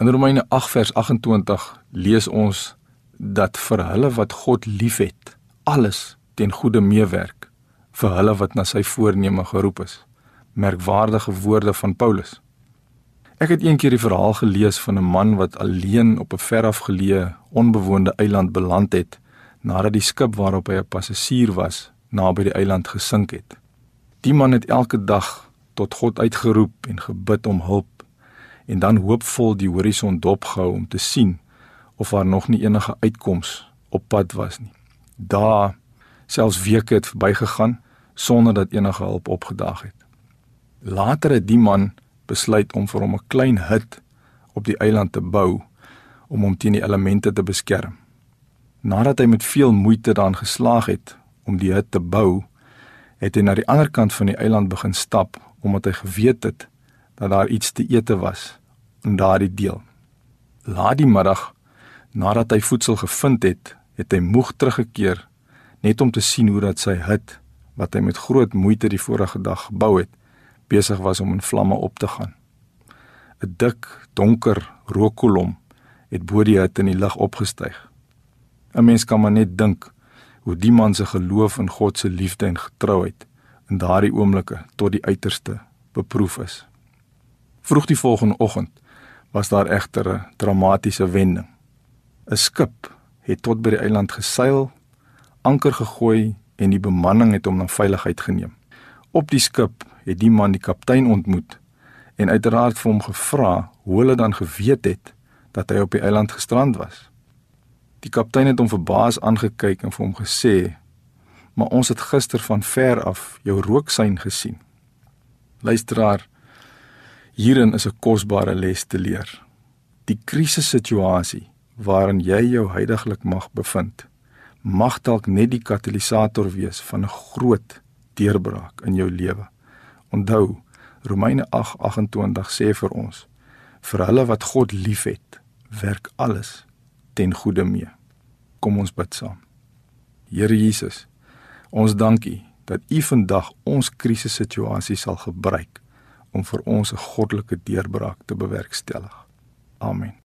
In Romeine 8 vers 28 lees ons dat vir hulle wat God liefhet, alles ten goeie meewerk vir hulle wat na sy voorneme geroep is. Merkwaardige woorde van Paulus. Ek het eendag die verhaal gelees van 'n man wat alleen op 'n verafgeleë, onbewoonde eiland beland het nadat die skip waarop hy 'n passasier was, naby die eiland gesink het. Die man het elke dag tot God uitgeroep en gebid om hulp en dan hoopvol die horison dopgehou om te sien of daar nog nie enige uitkoms op pad was nie. Daar selfs weke het verbygegaan sonder dat enige hulp opgedaag het. Later het die man besluit om vir hom 'n klein hut op die eiland te bou om hom teen die elemente te beskerm. Nadat hy met veel moeite daaraan geslaag het om die hut te bou, het hy na die ander kant van die eiland begin stap omdat hy geweet het dat daar iets te ete was in daardie deel. Laat die middag nadat hy voedsel gevind het, het hy moeg teruggekeer net om te sien hoe dat sy hut wat hy met groot moeite die vorige dag gebou het, besig was om in vlamme op te gaan. 'n Dik, donker rookkolom het bo die hut in die lug opgestyg. 'n Mens kan maar net dink hoe die man se geloof in God se liefde en getrouheid in daardie oomblikke tot die uiterste beproef is. Vroeg die volgende oggend was daar egter 'n dramatiese wending. 'n Skip het tot by die eiland geseil, anker gegooi en die bemanning het hom na veiligheid geneem. Op die skip het die man die kaptein ontmoet en uiteraard vir hom gevra hoe hulle dan geweet het dat hy op die eiland gestrand was. Die kaptein het hom verbaas aangekyk en vir hom gesê: "Maar ons het gister van ver af jou rooksein gesien." Luisteraar, hierin is 'n kosbare les te leer. Die krisissituasie waarin jy jou heidaglik mag bevind, mag dalk net die katalisator wees van 'n groot deurbraak in jou lewe. Onthou, Romeine 8:28 sê vir ons: vir hulle wat God liefhet, werk alles ten goeie mee. Kom ons bid saam. Here Jesus, ons dankie dat U vandag ons krisissituasie sal gebruik om vir ons 'n goddelike deurbraak te bewerkstellig. Amen.